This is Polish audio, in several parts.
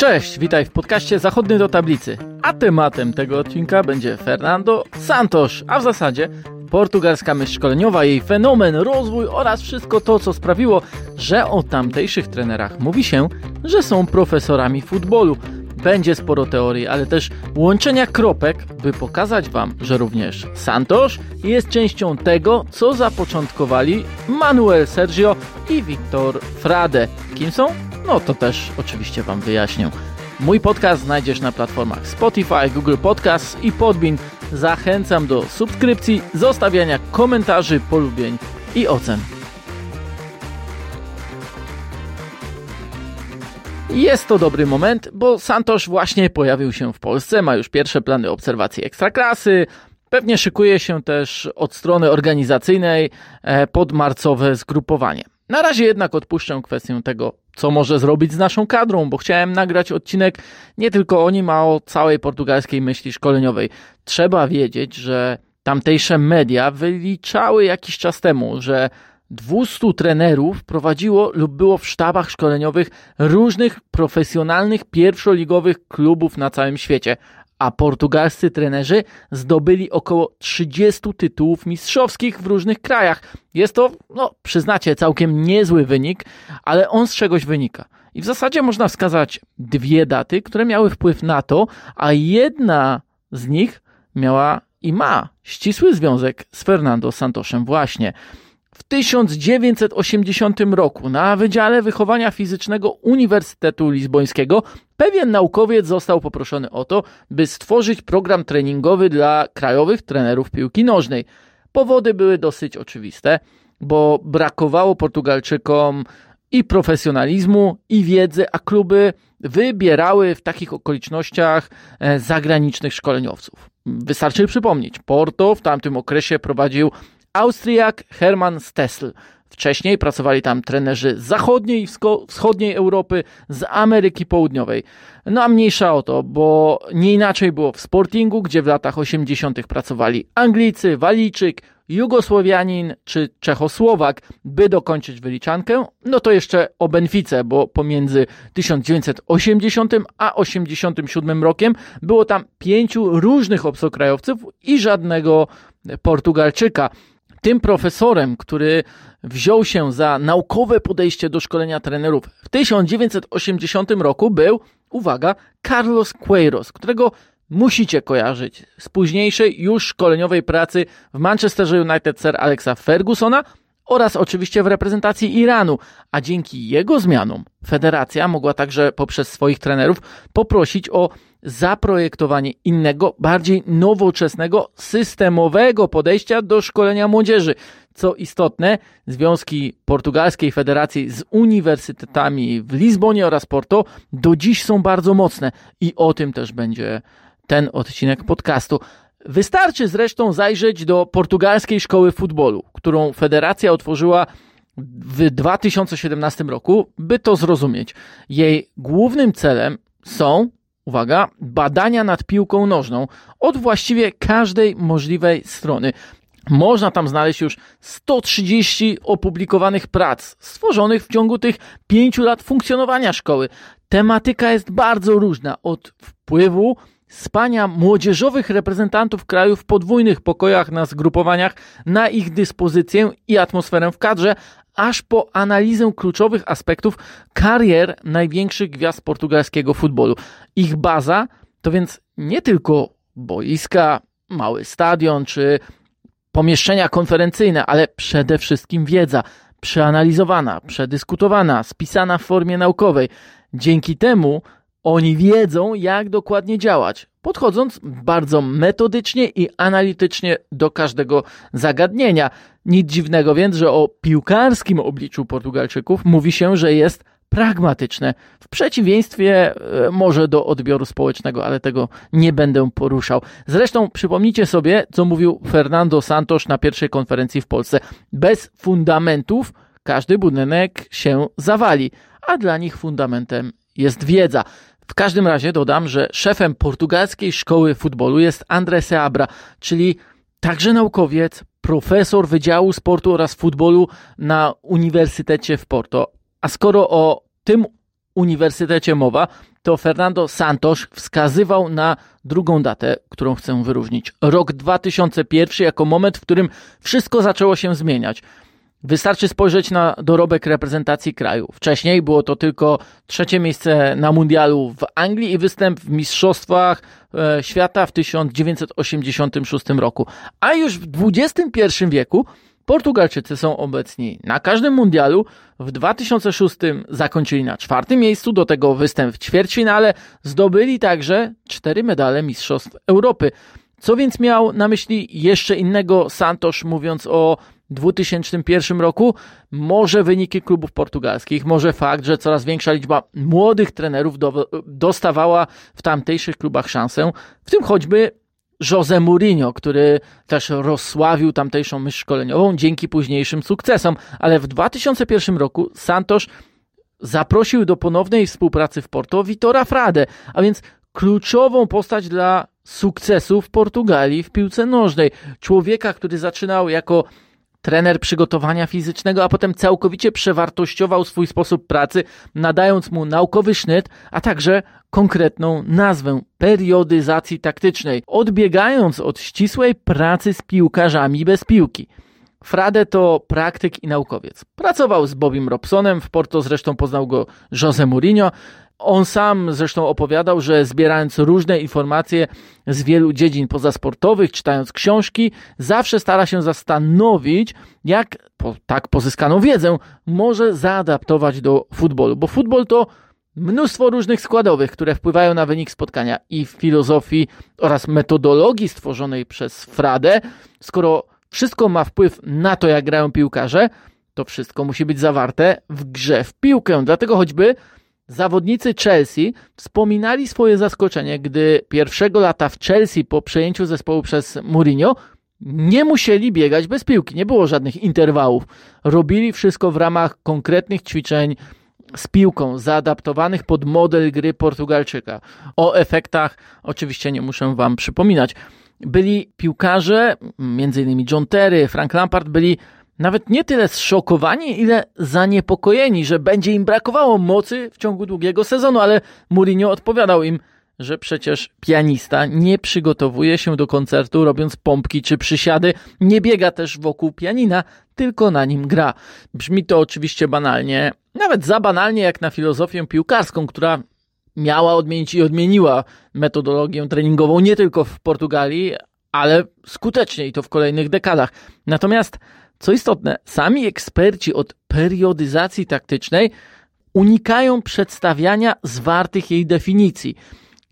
Cześć, witaj w podcaście Zachodny do Tablicy. A tematem tego odcinka będzie Fernando Santos, a w zasadzie portugalska myśl szkoleniowa, jej fenomen, rozwój oraz wszystko to, co sprawiło, że o tamtejszych trenerach mówi się, że są profesorami futbolu. Będzie sporo teorii, ale też łączenia kropek, by pokazać Wam, że również Santos jest częścią tego, co zapoczątkowali Manuel Sergio i Victor Frade. Kim są? No to też oczywiście Wam wyjaśnię. Mój podcast znajdziesz na platformach Spotify, Google Podcasts i Podbean. Zachęcam do subskrypcji, zostawiania komentarzy, polubień i ocen. Jest to dobry moment, bo Santosz właśnie pojawił się w Polsce, ma już pierwsze plany obserwacji ekstraklasy, pewnie szykuje się też od strony organizacyjnej e, podmarcowe zgrupowanie. Na razie jednak odpuszczę kwestię tego, co może zrobić z naszą kadrą, bo chciałem nagrać odcinek nie tylko o nim, a o całej portugalskiej myśli szkoleniowej. Trzeba wiedzieć, że tamtejsze media wyliczały jakiś czas temu, że 200 trenerów prowadziło lub było w sztabach szkoleniowych różnych profesjonalnych pierwszoligowych klubów na całym świecie, a portugalscy trenerzy zdobyli około 30 tytułów mistrzowskich w różnych krajach. Jest to, no, przyznacie, całkiem niezły wynik, ale on z czegoś wynika. I w zasadzie można wskazać dwie daty, które miały wpływ na to, a jedna z nich miała i ma ścisły związek z Fernando Santosem właśnie. W 1980 roku na Wydziale Wychowania Fizycznego Uniwersytetu Lizbońskiego pewien naukowiec został poproszony o to, by stworzyć program treningowy dla krajowych trenerów piłki nożnej. Powody były dosyć oczywiste, bo brakowało Portugalczykom i profesjonalizmu, i wiedzy, a kluby wybierały w takich okolicznościach e, zagranicznych szkoleniowców. Wystarczy przypomnieć, Porto w tamtym okresie prowadził Austriak Hermann Stessel. Wcześniej pracowali tam trenerzy z zachodniej i wschodniej Europy, z Ameryki Południowej. No a mniejsza o to, bo nie inaczej było w Sportingu, gdzie w latach 80. pracowali Anglicy, Walijczyk, Jugosłowianin czy Czechosłowak, by dokończyć wyliczankę, no to jeszcze o Benfice, bo pomiędzy 1980 a 87 rokiem było tam pięciu różnych obcokrajowców i żadnego Portugalczyka. Tym profesorem, który wziął się za naukowe podejście do szkolenia trenerów w 1980 roku był, uwaga, Carlos Queiroz, którego musicie kojarzyć z późniejszej już szkoleniowej pracy w Manchesterze United Sir Alexa Fergusona oraz oczywiście w reprezentacji Iranu, a dzięki jego zmianom federacja mogła także poprzez swoich trenerów poprosić o zaprojektowanie innego, bardziej nowoczesnego, systemowego podejścia do szkolenia młodzieży. Co istotne, związki portugalskiej federacji z uniwersytetami w Lizbonie oraz Porto do dziś są bardzo mocne i o tym też będzie ten odcinek podcastu. Wystarczy zresztą zajrzeć do portugalskiej szkoły futbolu, którą federacja otworzyła w 2017 roku, by to zrozumieć. Jej głównym celem są uwaga, badania nad piłką nożną od właściwie każdej możliwej strony. Można tam znaleźć już 130 opublikowanych prac stworzonych w ciągu tych pięciu lat funkcjonowania szkoły. Tematyka jest bardzo różna od wpływu spania młodzieżowych reprezentantów krajów w podwójnych pokojach na zgrupowaniach na ich dyspozycję i atmosferę w kadrze, aż po analizę kluczowych aspektów karier największych gwiazd portugalskiego futbolu. Ich baza to więc nie tylko boiska, mały stadion czy pomieszczenia konferencyjne, ale przede wszystkim wiedza przeanalizowana, przedyskutowana, spisana w formie naukowej. Dzięki temu oni wiedzą, jak dokładnie działać, podchodząc bardzo metodycznie i analitycznie do każdego zagadnienia. Nic dziwnego więc, że o piłkarskim obliczu Portugalczyków mówi się, że jest pragmatyczne, w przeciwieństwie e, może do odbioru społecznego, ale tego nie będę poruszał. Zresztą przypomnijcie sobie, co mówił Fernando Santos na pierwszej konferencji w Polsce. Bez fundamentów każdy budynek się zawali, a dla nich fundamentem jest wiedza. W każdym razie dodam, że szefem portugalskiej szkoły futbolu jest André Seabra, czyli także naukowiec, profesor Wydziału Sportu oraz Futbolu na Uniwersytecie w Porto. A skoro o tym uniwersytecie mowa, to Fernando Santos wskazywał na drugą datę, którą chcę wyróżnić. Rok 2001 jako moment, w którym wszystko zaczęło się zmieniać. Wystarczy spojrzeć na dorobek reprezentacji kraju. Wcześniej było to tylko trzecie miejsce na mundialu w Anglii i występ w Mistrzostwach e, Świata w 1986 roku. A już w XXI wieku Portugalczycy są obecni na każdym mundialu. W 2006 zakończyli na czwartym miejscu, do tego występ w ćwierćfinale. Zdobyli także cztery medale Mistrzostw Europy. Co więc miał na myśli jeszcze innego Santos, mówiąc o 2001 roku? Może wyniki klubów portugalskich, może fakt, że coraz większa liczba młodych trenerów do, dostawała w tamtejszych klubach szansę, w tym choćby Jose Mourinho, który też rozsławił tamtejszą myśl szkoleniową dzięki późniejszym sukcesom, ale w 2001 roku Santos zaprosił do ponownej współpracy w Porto Vitora Frade, a więc kluczową postać dla sukcesu w Portugalii w piłce nożnej. Człowieka, który zaczynał jako trener przygotowania fizycznego, a potem całkowicie przewartościował swój sposób pracy, nadając mu naukowy sznyt, a także konkretną nazwę periodyzacji taktycznej, odbiegając od ścisłej pracy z piłkarzami bez piłki. Frade to praktyk i naukowiec. Pracował z Bobim Robsonem, w Porto zresztą poznał go Jose Mourinho, on sam zresztą opowiadał, że zbierając różne informacje z wielu dziedzin pozasportowych, czytając książki, zawsze stara się zastanowić, jak po, tak pozyskaną wiedzę może zaadaptować do futbolu, bo futbol to mnóstwo różnych składowych, które wpływają na wynik spotkania i w filozofii oraz metodologii stworzonej przez Fradę. Skoro wszystko ma wpływ na to, jak grają piłkarze, to wszystko musi być zawarte w grze w piłkę. Dlatego choćby Zawodnicy Chelsea wspominali swoje zaskoczenie, gdy pierwszego lata w Chelsea po przejęciu zespołu przez Mourinho nie musieli biegać bez piłki, nie było żadnych interwałów. Robili wszystko w ramach konkretnych ćwiczeń z piłką, zaadaptowanych pod model gry Portugalczyka. O efektach oczywiście nie muszę Wam przypominać. Byli piłkarze, m.in. John Terry, Frank Lampard, byli nawet nie tyle zszokowani, ile zaniepokojeni, że będzie im brakowało mocy w ciągu długiego sezonu, ale Mourinho odpowiadał im, że przecież pianista nie przygotowuje się do koncertu robiąc pompki czy przysiady, nie biega też wokół pianina, tylko na nim gra. Brzmi to oczywiście banalnie, nawet za banalnie jak na filozofię piłkarską, która miała odmienić i odmieniła metodologię treningową nie tylko w Portugalii, ale skutecznie i to w kolejnych dekadach. Natomiast co istotne, sami eksperci od periodyzacji taktycznej unikają przedstawiania zwartych jej definicji.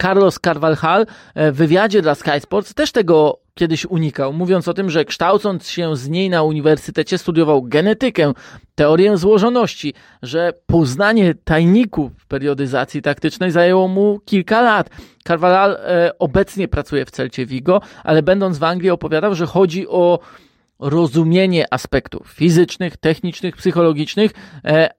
Carlos Carvalhal e, w wywiadzie dla Sky Sports też tego kiedyś unikał, mówiąc o tym, że kształcąc się z niej na uniwersytecie studiował genetykę, teorię złożoności, że poznanie tajników periodyzacji taktycznej zajęło mu kilka lat. Carvalhal e, obecnie pracuje w Celcie Vigo, ale będąc w Anglii opowiadał, że chodzi o rozumienie aspektów fizycznych, technicznych, psychologicznych e,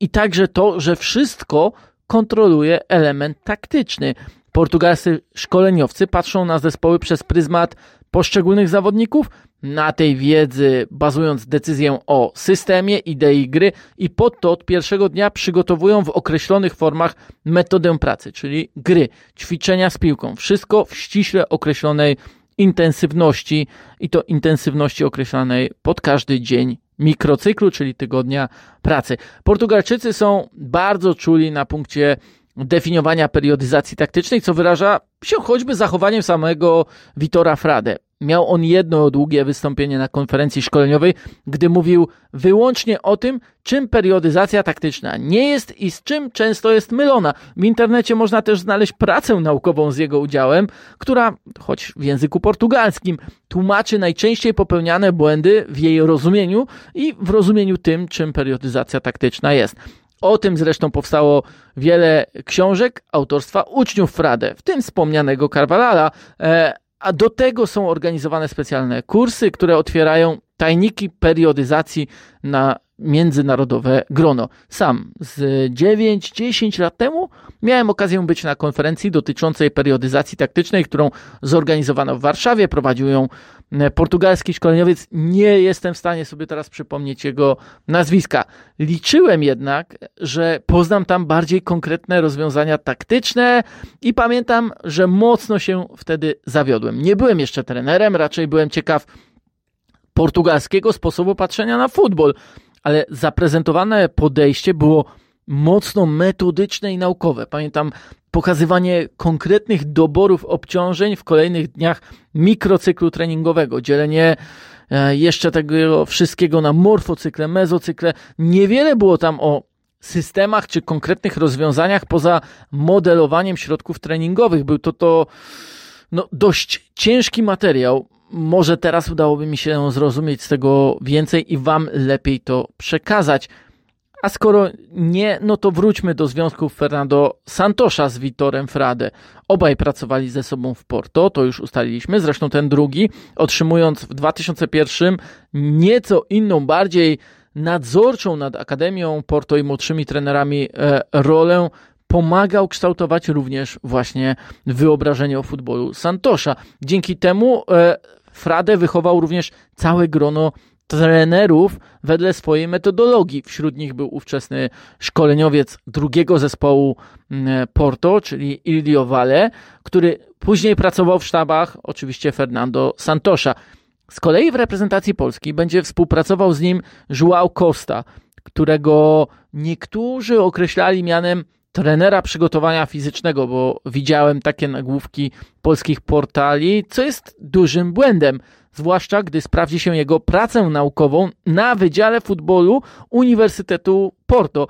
i także to, że wszystko kontroluje element taktyczny. Portugalscy szkoleniowcy patrzą na zespoły przez pryzmat poszczególnych zawodników, na tej wiedzy bazując decyzję o systemie, idei gry i pod to od pierwszego dnia przygotowują w określonych formach metodę pracy, czyli gry, ćwiczenia z piłką. Wszystko w ściśle określonej intensywności i to intensywności określanej pod każdy dzień mikrocyklu, czyli tygodnia pracy. Portugalczycy są bardzo czuli na punkcie definiowania periodyzacji taktycznej, co wyraża się choćby zachowaniem samego Vitora Frade. Miał on jedno długie wystąpienie na konferencji szkoleniowej, gdy mówił wyłącznie o tym, czym periodyzacja taktyczna nie jest i z czym często jest mylona. W internecie można też znaleźć pracę naukową z jego udziałem, która, choć w języku portugalskim, tłumaczy najczęściej popełniane błędy w jej rozumieniu i w rozumieniu tym, czym periodyzacja taktyczna jest. O tym zresztą powstało wiele książek autorstwa uczniów Frade, w tym wspomnianego Carvalhala, e, a do tego są organizowane specjalne kursy, które otwierają tajniki periodyzacji na międzynarodowe grono. Sam z 9-10 lat temu miałem okazję być na konferencji dotyczącej periodyzacji taktycznej, którą zorganizowano w Warszawie. Prowadził ją portugalski szkoleniowiec. Nie jestem w stanie sobie teraz przypomnieć jego nazwiska. Liczyłem jednak, że poznam tam bardziej konkretne rozwiązania taktyczne i pamiętam, że mocno się wtedy zawiodłem. Nie byłem jeszcze trenerem, raczej byłem ciekaw portugalskiego sposobu patrzenia na futbol, ale zaprezentowane podejście było mocno metodyczne i naukowe. Pamiętam pokazywanie konkretnych doborów obciążeń w kolejnych dniach mikrocyklu treningowego, dzielenie e, jeszcze tego wszystkiego na morfocykle, mezocykle. Niewiele było tam o systemach czy konkretnych rozwiązaniach poza modelowaniem środków treningowych. Był to to no, dość ciężki materiał. Może teraz udałoby mi się zrozumieć z tego więcej i Wam lepiej to przekazać. A skoro nie, no to wróćmy do związków Fernando Santosza z Vitorem Frade. Obaj pracowali ze sobą w Porto, to już ustaliliśmy. Zresztą ten drugi, otrzymując w 2001 nieco inną, bardziej nadzorczą nad Akademią Porto i młodszymi trenerami e, rolę, pomagał kształtować również właśnie wyobrażenie o futbolu Santosza. Dzięki temu e, Frade wychował również całe grono trenerów wedle swojej metodologii. Wśród nich był ówczesny szkoleniowiec drugiego zespołu mm, Porto, czyli Ildio Valle, który później pracował w sztabach oczywiście Fernando Santosza. Z kolei w reprezentacji Polski będzie współpracował z nim João Costa, którego niektórzy określali mianem trenera przygotowania fizycznego, bo widziałem takie nagłówki polskich portali, co jest dużym błędem zwłaszcza gdy sprawdzi się jego pracę naukową na Wydziale Futbolu Uniwersytetu Porto.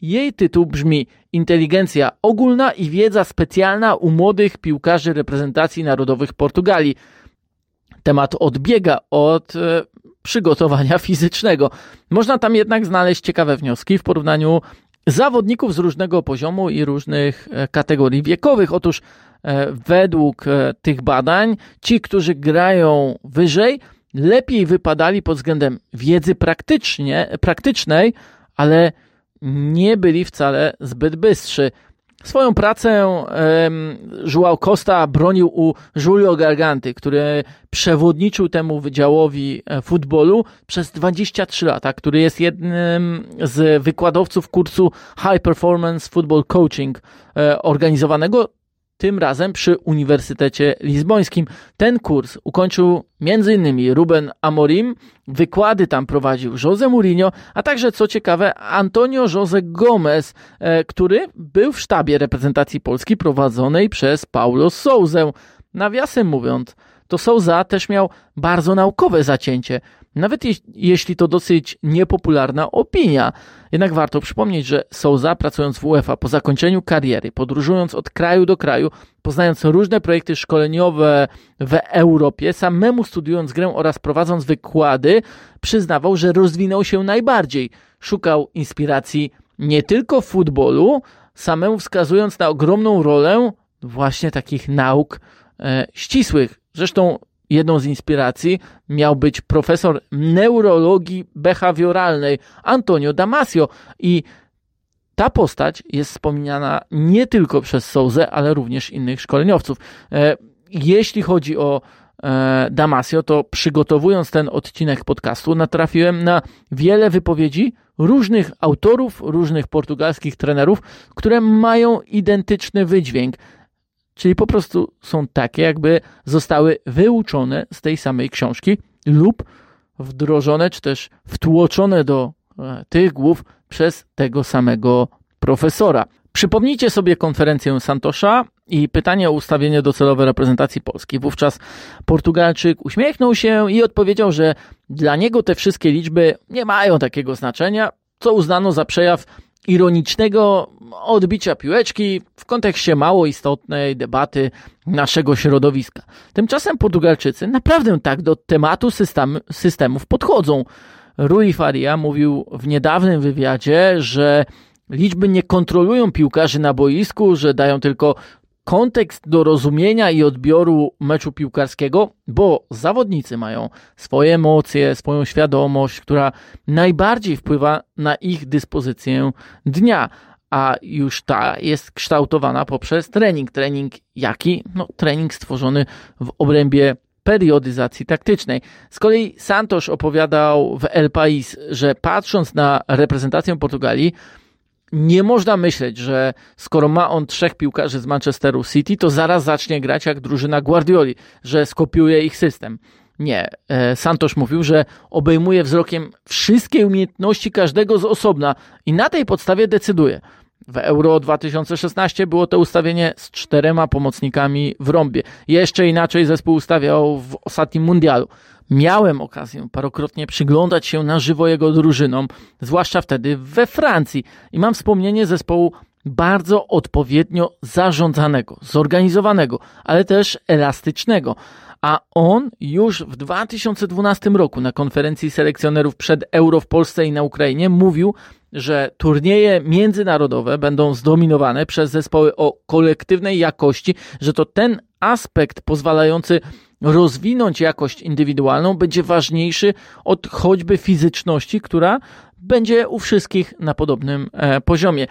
Jej tytuł brzmi Inteligencja ogólna i wiedza specjalna u młodych piłkarzy reprezentacji narodowych Portugalii. Temat odbiega od e, przygotowania fizycznego. Można tam jednak znaleźć ciekawe wnioski w porównaniu zawodników z różnego poziomu i różnych e, kategorii wiekowych. Otóż E, według e, tych badań ci, którzy grają wyżej, lepiej wypadali pod względem wiedzy praktycznie, praktycznej, ale nie byli wcale zbyt bystrzy. Swoją pracę João Costa bronił u Julio Garganty, który przewodniczył temu wydziałowi e, futbolu przez 23 lata, który jest jednym z wykładowców kursu High Performance Football Coaching organizowanego tym razem przy Uniwersytecie Lizbońskim. Ten kurs ukończył m.in. Ruben Amorim, wykłady tam prowadził Jose Mourinho, a także, co ciekawe, Antonio Jose Gomez, e, który był w sztabie reprezentacji Polski prowadzonej przez Paulo Souzę. Nawiasem mówiąc, to Souza też miał bardzo naukowe zacięcie. Nawet jeśli to dosyć niepopularna opinia. Jednak warto przypomnieć, że Souza pracując w UEFA po zakończeniu kariery, podróżując od kraju do kraju, poznając różne projekty szkoleniowe w Europie, samemu studiując grę oraz prowadząc wykłady, przyznawał, że rozwinął się najbardziej. Szukał inspiracji nie tylko w futbolu, samemu wskazując na ogromną rolę właśnie takich nauk e, ścisłych. Zresztą Jedną z inspiracji miał być profesor neurologii behawioralnej Antonio Damasio i ta postać jest wspomniana nie tylko przez Souzę, ale również innych szkoleniowców. E, jeśli chodzi o e, Damasio, to przygotowując ten odcinek podcastu, natrafiłem na wiele wypowiedzi różnych autorów, różnych portugalskich trenerów, które mają identyczny wydźwięk czyli po prostu są takie, jakby zostały wyuczone z tej samej książki lub wdrożone, czy też wtłoczone do e, tych głów przez tego samego profesora. Przypomnijcie sobie konferencję Santosza i pytanie o ustawienie docelowe reprezentacji Polski. Wówczas Portugalczyk uśmiechnął się i odpowiedział, że dla niego te wszystkie liczby nie mają takiego znaczenia, co uznano za przejaw ironicznego odbicia piłeczki w kontekście mało istotnej debaty naszego środowiska. Tymczasem Portugalczycy naprawdę tak do tematu system, systemów podchodzą. Rui Faria mówił w niedawnym wywiadzie, że liczby nie kontrolują piłkarzy na boisku, że dają tylko kontekst do rozumienia i odbioru meczu piłkarskiego, bo zawodnicy mają swoje emocje, swoją świadomość, która najbardziej wpływa na ich dyspozycję dnia, a już ta jest kształtowana poprzez trening. Trening jaki? No, trening stworzony w obrębie periodyzacji taktycznej. Z kolei Santos opowiadał w El País, że patrząc na reprezentację Portugalii, nie można myśleć, że skoro ma on trzech piłkarzy z Manchesteru City, to zaraz zacznie grać jak drużyna Guardioli, że skopiuje ich system. Nie. E, Santos mówił, że obejmuje wzrokiem wszystkie umiejętności każdego z osobna i na tej podstawie decyduje. W Euro 2016 było to ustawienie z czterema pomocnikami w rąbie. Jeszcze inaczej zespół ustawiał w ostatnim mundialu. Miałem okazję parokrotnie przyglądać się na żywo jego drużynom, zwłaszcza wtedy we Francji. I mam wspomnienie zespołu bardzo odpowiednio zarządzanego, zorganizowanego, ale też elastycznego. A on już w 2012 roku na konferencji selekcjonerów przed Euro w Polsce i na Ukrainie mówił, że turnieje międzynarodowe będą zdominowane przez zespoły o kolektywnej jakości, że to ten aspekt pozwalający rozwinąć jakość indywidualną będzie ważniejszy od choćby fizyczności, która będzie u wszystkich na podobnym e, poziomie.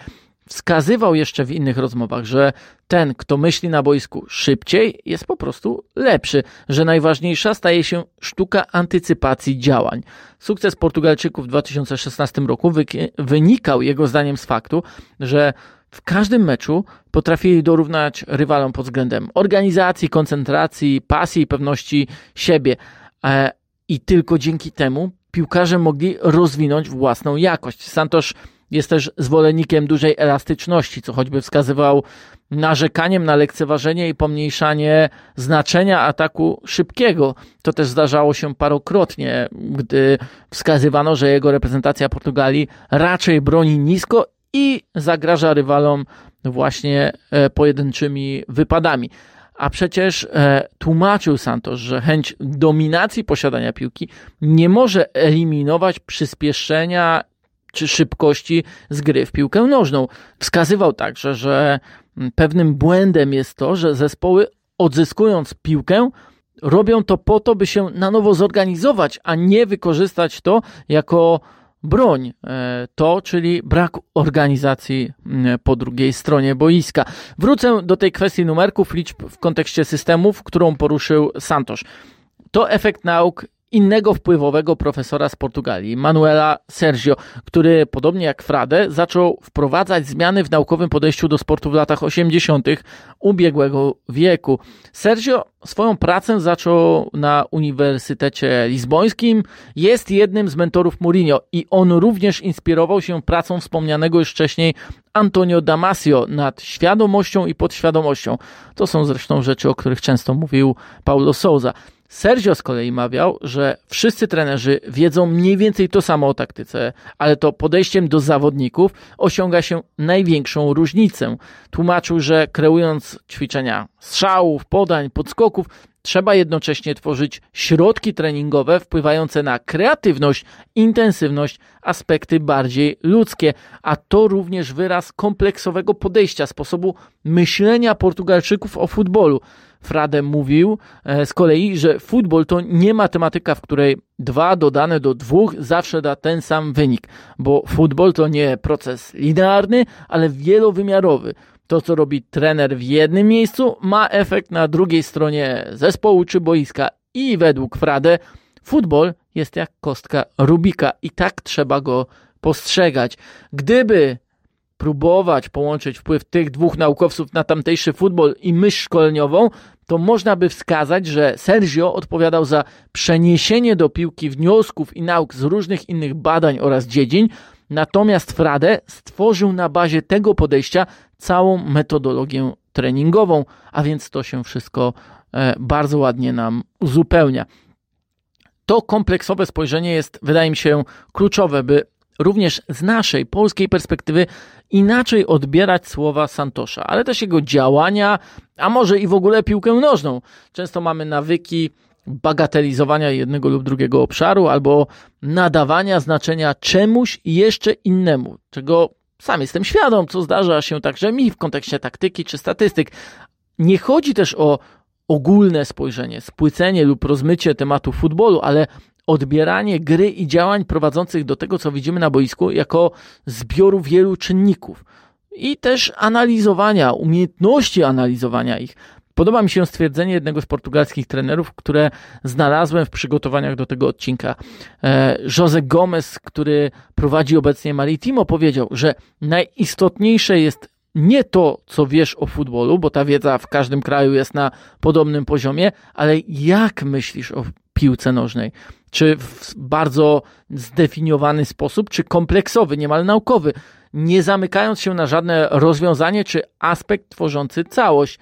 Wskazywał jeszcze w innych rozmowach, że ten, kto myśli na boisku szybciej, jest po prostu lepszy, że najważniejsza staje się sztuka antycypacji działań. Sukces Portugalczyków w 2016 roku wynikał jego zdaniem z faktu, że w każdym meczu potrafili dorównać rywalom pod względem organizacji, koncentracji, pasji i pewności siebie. E, I tylko dzięki temu piłkarze mogli rozwinąć własną jakość. Santosz jest też zwolennikiem dużej elastyczności, co choćby wskazywał narzekaniem na lekceważenie i pomniejszanie znaczenia ataku szybkiego. To też zdarzało się parokrotnie, gdy wskazywano, że jego reprezentacja Portugalii raczej broni nisko i zagraża rywalom właśnie e, pojedynczymi wypadami. A przecież e, tłumaczył Santos, że chęć dominacji posiadania piłki nie może eliminować przyspieszenia czy szybkości z gry w piłkę nożną. Wskazywał także, że pewnym błędem jest to, że zespoły odzyskując piłkę, robią to po to, by się na nowo zorganizować, a nie wykorzystać to jako broń. E, to, czyli brak organizacji po drugiej stronie boiska. Wrócę do tej kwestii numerków, liczb w kontekście systemów, którą poruszył Santos. To efekt nauk innego wpływowego profesora z Portugalii, Manuela Sergio, który podobnie jak Frade zaczął wprowadzać zmiany w naukowym podejściu do sportu w latach 80. ubiegłego wieku. Sergio swoją pracę zaczął na Uniwersytecie Lizbońskim, jest jednym z mentorów Mourinho i on również inspirował się pracą wspomnianego już wcześniej Antonio Damasio nad świadomością i podświadomością. To są zresztą rzeczy, o których często mówił Paulo Souza. Sergio z kolei mawiał, że wszyscy trenerzy wiedzą mniej więcej to samo o taktyce, ale to podejściem do zawodników osiąga się największą różnicę. Tłumaczył, że kreując ćwiczenia strzałów, podań, podskoków, trzeba jednocześnie tworzyć środki treningowe wpływające na kreatywność, intensywność, aspekty bardziej ludzkie, a to również wyraz kompleksowego podejścia, sposobu myślenia Portugalczyków o futbolu. Frade mówił e, z kolei, że futbol to nie matematyka, w której dwa dodane do dwóch zawsze da ten sam wynik, bo futbol to nie proces linearny, ale wielowymiarowy. To, co robi trener w jednym miejscu, ma efekt na drugiej stronie zespołu czy boiska. I według Frade, futbol jest jak kostka Rubika i tak trzeba go postrzegać. Gdyby próbować połączyć wpływ tych dwóch naukowców na tamtejszy futbol i myśl szkoleniową, to można by wskazać, że Sergio odpowiadał za przeniesienie do piłki wniosków i nauk z różnych innych badań oraz dziedzin, natomiast Frade stworzył na bazie tego podejścia całą metodologię treningową, a więc to się wszystko e, bardzo ładnie nam uzupełnia. To kompleksowe spojrzenie jest, wydaje mi się, kluczowe, by również z naszej polskiej perspektywy inaczej odbierać słowa Santosza, ale też jego działania, a może i w ogóle piłkę nożną. Często mamy nawyki bagatelizowania jednego lub drugiego obszaru albo nadawania znaczenia czemuś jeszcze innemu, czego sam jestem świadom, co zdarza się także mi w kontekście taktyki czy statystyk. Nie chodzi też o ogólne spojrzenie, spłycenie lub rozmycie tematu futbolu, ale odbieranie gry i działań prowadzących do tego, co widzimy na boisku, jako zbioru wielu czynników i też analizowania, umiejętności analizowania ich, Podoba mi się stwierdzenie jednego z portugalskich trenerów, które znalazłem w przygotowaniach do tego odcinka. E, Jose Gomez, który prowadzi obecnie Maritimo, powiedział, że najistotniejsze jest nie to, co wiesz o futbolu, bo ta wiedza w każdym kraju jest na podobnym poziomie, ale jak myślisz o piłce nożnej? Czy w bardzo zdefiniowany sposób, czy kompleksowy, niemal naukowy, nie zamykając się na żadne rozwiązanie czy aspekt tworzący całość.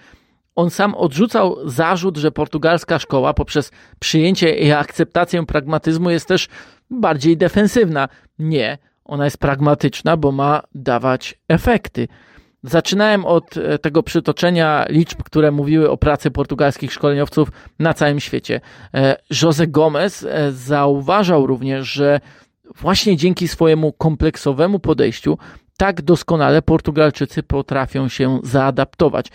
On sam odrzucał zarzut, że portugalska szkoła poprzez przyjęcie i akceptację pragmatyzmu jest też bardziej defensywna. Nie, ona jest pragmatyczna, bo ma dawać efekty. Zaczynałem od e, tego przytoczenia liczb, które mówiły o pracy portugalskich szkoleniowców na całym świecie. E, José Gomez e, zauważał również, że właśnie dzięki swojemu kompleksowemu podejściu tak doskonale Portugalczycy potrafią się zaadaptować.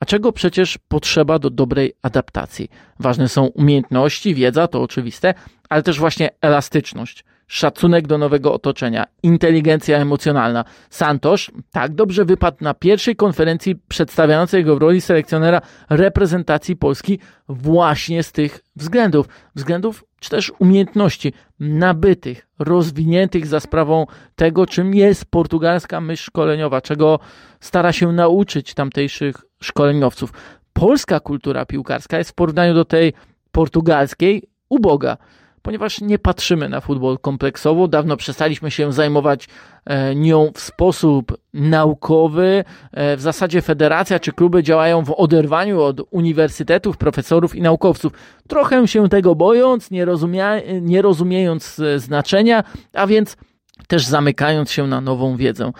A czego przecież potrzeba do dobrej adaptacji? Ważne są umiejętności, wiedza, to oczywiste, ale też właśnie elastyczność szacunek do nowego otoczenia, inteligencja emocjonalna. Santosz tak dobrze wypadł na pierwszej konferencji przedstawiającej go w roli selekcjonera reprezentacji Polski właśnie z tych względów. Względów czy też umiejętności nabytych, rozwiniętych za sprawą tego, czym jest portugalska myśl szkoleniowa, czego stara się nauczyć tamtejszych szkoleniowców. Polska kultura piłkarska jest w porównaniu do tej portugalskiej uboga ponieważ nie patrzymy na futbol kompleksowo. Dawno przestaliśmy się zajmować e, nią w sposób naukowy. E, w zasadzie federacja czy kluby działają w oderwaniu od uniwersytetów, profesorów i naukowców. Trochę się tego bojąc, nie, rozumia, nie rozumiejąc e, znaczenia, a więc też zamykając się na nową wiedzę.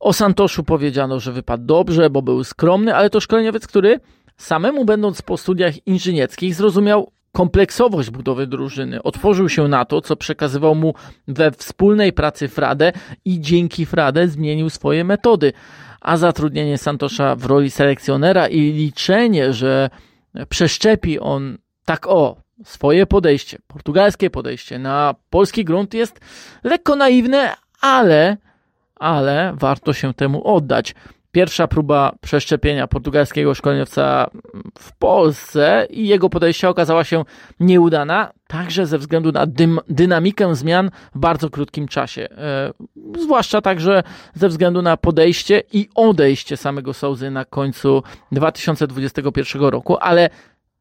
O Santoszu powiedziano, że wypadł dobrze, bo był skromny, ale to szkoleniowiec, który samemu będąc po studiach inżynierskich zrozumiał kompleksowość budowy drużyny. Otworzył się na to, co przekazywał mu we wspólnej pracy Frade i dzięki Frade zmienił swoje metody. A zatrudnienie Santosza w roli selekcjonera i liczenie, że przeszczepi on tak o swoje podejście, portugalskie podejście na polski grunt jest lekko naiwne, ale, ale warto się temu oddać pierwsza próba przeszczepienia portugalskiego szkoleniowca w Polsce i jego podejście okazała się nieudana, także ze względu na dym, dynamikę zmian w bardzo krótkim czasie. E, zwłaszcza także ze względu na podejście i odejście samego Souzy na końcu 2021 roku, ale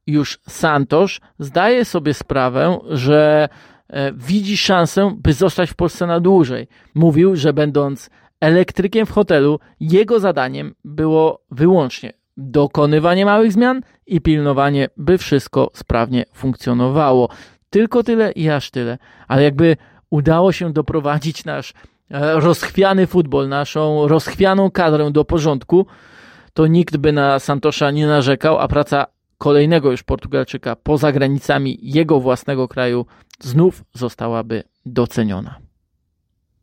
już Santosz zdaje sobie sprawę, że e, widzi szansę, by zostać w Polsce na dłużej. Mówił, że będąc elektrykiem w hotelu, jego zadaniem było wyłącznie dokonywanie małych zmian i pilnowanie, by wszystko sprawnie funkcjonowało. Tylko tyle i aż tyle. Ale jakby udało się doprowadzić nasz e, rozchwiany futbol, naszą rozchwianą kadrę do porządku, to nikt by na Santosza nie narzekał, a praca kolejnego już Portugalczyka poza granicami jego własnego kraju znów zostałaby doceniona.